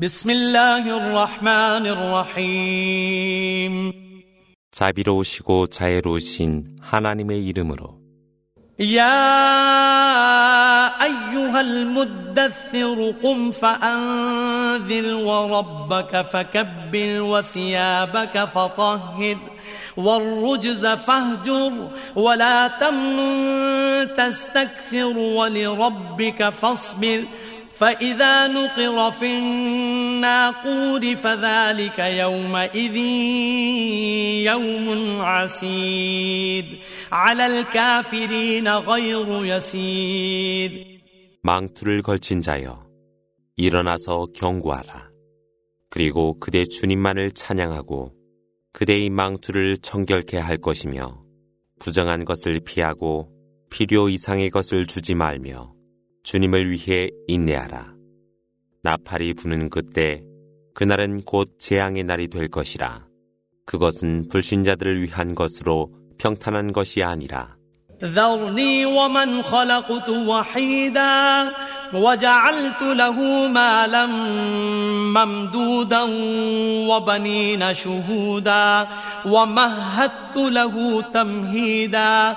بسم الله الرحمن الرحيم 자비로우시고 자애로우신 하나님의 이름으로 يا أيها المدثر قم فأنذر وربك فكبر وثيابك فطهر والرجز فاهجر ولا تمنن تستكثر ولربك فاصبر فإذا نقر في الناقور فذلك يومئذ يوم عسير على الكافرين غير يسير 망투를 걸친 자여 일어나서 경고하라. 그리고 그대 주님만을 찬양하고 그대의 망투를 청결케 할 것이며 부정한 것을 피하고 필요 이상의 것을 주지 말며 주님을 위해 인내하라. 나팔이 부는 그때 그날은 곧 재앙의 날이 될 것이라. 그것은 불신자들을 위한 것으로 평탄한 것이 아니라 ذرني ومن خلقت وحيدا وجعلت له مالا ممدودا وبنين شهودا ومهدت له تمهيدا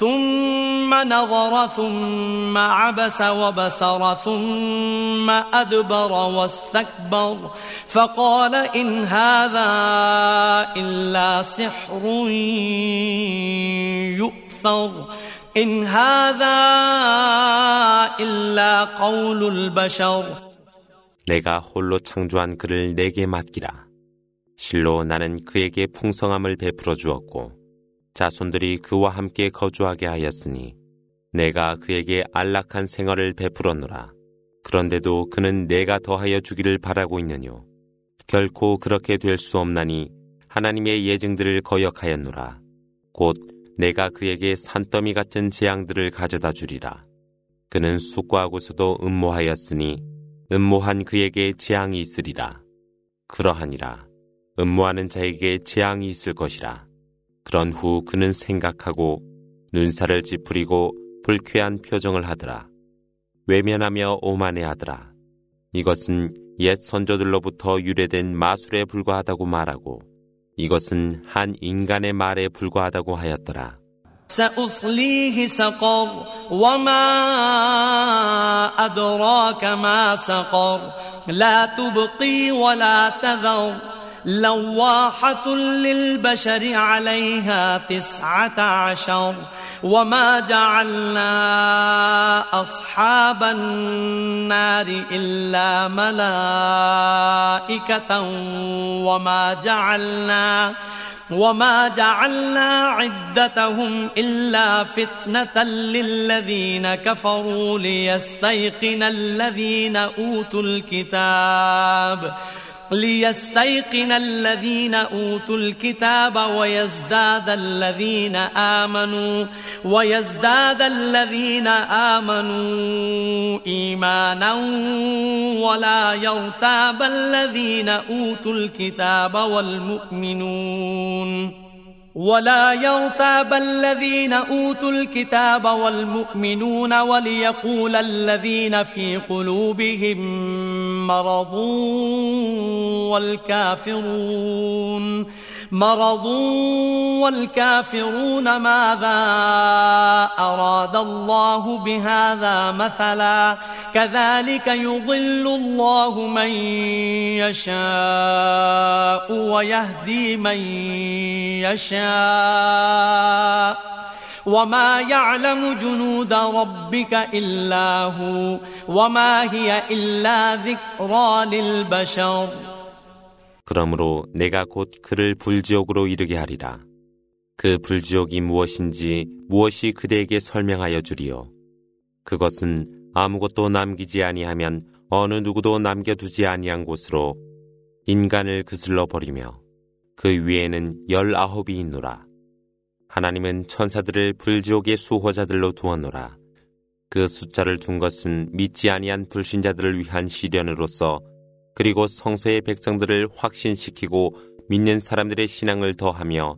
ثم نظر ثم عبس وبسر ثم أدبر واستكبر فقال إن هذا إلا سحر يؤثر إن هذا إلا قول البشر 내가 홀로 창조한 그를 내게 맡기라. 실로 나는 그에게 풍성함을 베풀어 주었고 자손들이 그와 함께 거주하게 하였으니 내가 그에게 안락한 생활을 베풀었노라. 그런데도 그는 내가 더하여 주기를 바라고 있느뇨. 결코 그렇게 될 수 없나니 하나님의 예증들을 거역하였노라. 곧 내가 그에게 산더미 같은 재앙들을 가져다 주리라. 그는 숙고하고서도 음모하였으니 음모한 그에게 재앙이 있으리라. 그러하니라. 음모하는 자에게 재앙이 있을 것이라. 그런 후 그는 생각하고 눈살을 찌푸리고 불쾌한 표정을 하더라. 외면하며 오만해하더라. 이것은 옛 선조들로부터 유래된 마술에 불과하다고 말하고 이것은 한 인간의 말에 불과하다고 하였더라. سأصليه سقر وما أدراك ما سقر لا تبقي ولا تذر لواحة للبشر عليها تسعة عشر وما جعلنا أصحاب النار إلا ملائكة وما جعلنا وما جعلنا عدتهم إلا فتنة للذين كفروا ليستيقن الذين أوتوا الكتاب ليستيقن الذين أوتوا الكتاب ويزداد الذين آمنوا ويزداد الذين آمنوا إيمانا ولا يرتاب الذين أوتوا الكتاب والمؤمنون ولا يرتاب الذين أوتوا الكتاب والمؤمنون وليقول الذين في قلوبهم مرض والكافرون. مرض والكافرون ماذا أراد الله بهذا مثلا؟ كذلك يضل الله من يشاء ويهدي من يشاء. وما يعلم جنود ربك إلا هو وما هي إلا ذكرى للبشر 그러므로 내가 곧 그를 불지옥으로 이르게 하리라. 그 불지옥이 무엇인지 무엇이 그대에게 설명하여 주리요. 그것은 아무것도 남기지 아니하면 어느 누구도 남겨두지 아니한 곳으로 인간을 그슬러 버리며 그 위에는 열아홉이 있노라. 하나님은 천사들을 불지옥의 수호자들로 두었노라. 그 숫자를 둔 것은 믿지 아니한 불신자들을 위한 시련으로서 그리고 성서의 백성들을 확신시키고 믿는 사람들의 신앙을 더하며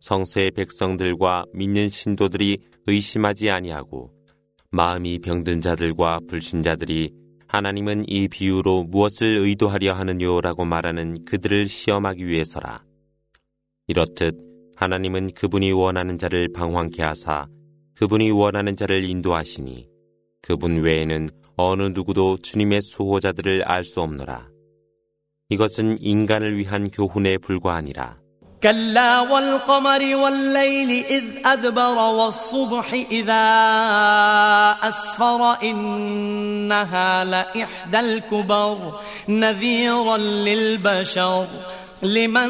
성서의 백성들과 믿는 신도들이 의심하지 아니하고 마음이 병든 자들과 불신자들이 하나님은 이 비유로 무엇을 의도하려 하느냐라고 말하는 그들을 시험하기 위해서라. 이렇듯 하나님은 그분이 원하는 자를 방황케 하사 그분이 원하는 자를 인도하시니 그분 외에는 어느 누구도 주님의 수호자들을 알 수 없노라. 이것은 인간을 위한 교훈에 불과하니라. كلا والقمر والليل إذ أدبر والصبح إذا أسفر إنها لإحدى الكبر نذيرا للبشر لمن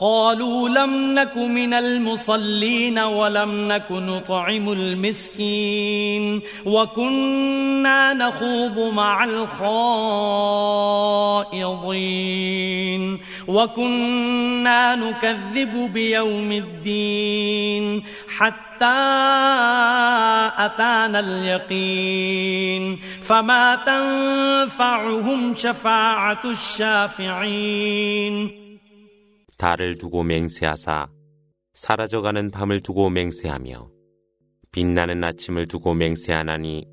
قالوا لم نك من المصلين ولم نك نطعم المسكين وكنا نخوض مع الخائضين وكنا نكذب بيوم الدين حتى أتانا اليقين فما تنفعهم شفاعة الشافعين 달을 두고 맹세하사 사라져가는 밤을 두고 맹세하며 빛나는 아침을 두고 맹세하나니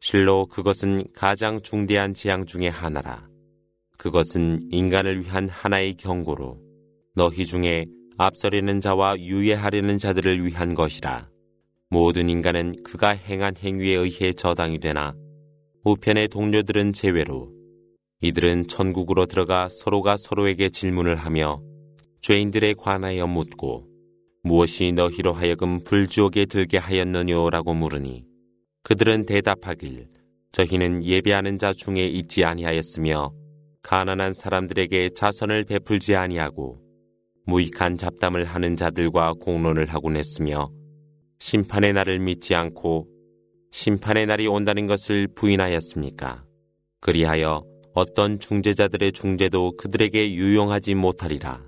실로 그것은 가장 중대한 재앙 중의 하나라. 그것은 인간을 위한 하나의 경고로 너희 중에 앞서려는 자와 유예하려는 자들을 위한 것이라. 모든 인간은 그가 행한 행위에 의해 저당이 되나 우편의 동료들은 제외로 이들은 천국으로 들어가 서로가 서로에게 질문을 하며 죄인들에 관하여 묻고 무엇이 너희로 하여금 불지옥에 들게 하였느냐라고 물으니 그들은 대답하길 저희는 예배하는 자 중에 있지 아니하였으며 가난한 사람들에게 자선을 베풀지 아니하고 무익한 잡담을 하는 자들과 공론을 하곤 했으며 심판의 날을 믿지 않고 심판의 날이 온다는 것을 부인하였습니까? 그리하여 어떤 중재자들의 중재도 그들에게 유용하지 못하리라.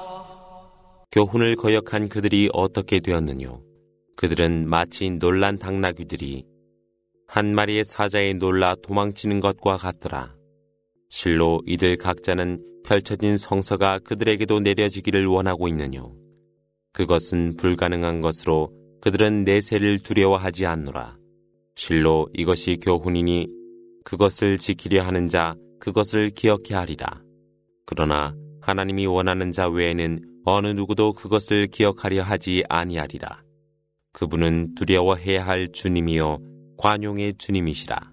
교훈을 거역한 그들이 어떻게 되었느뇨? 그들은 마치 놀란 당나귀들이 한 마리의 사자에 놀라 도망치는 것과 같더라. 실로 이들 각자는 펼쳐진 성서가 그들에게도 내려지기를 원하고 있느뇨. 그것은 불가능한 것으로 그들은 내세를 두려워하지 않노라. 실로 이것이 교훈이니 그것을 지키려 하는 자 그것을 기억해 하리라. 그러나 하나님이 원하는 자 외에는 어느 누구도 그것을 기억하려 하지 아니하리라. 그분은 두려워해야 할 주님이요 관용의 주님이시라.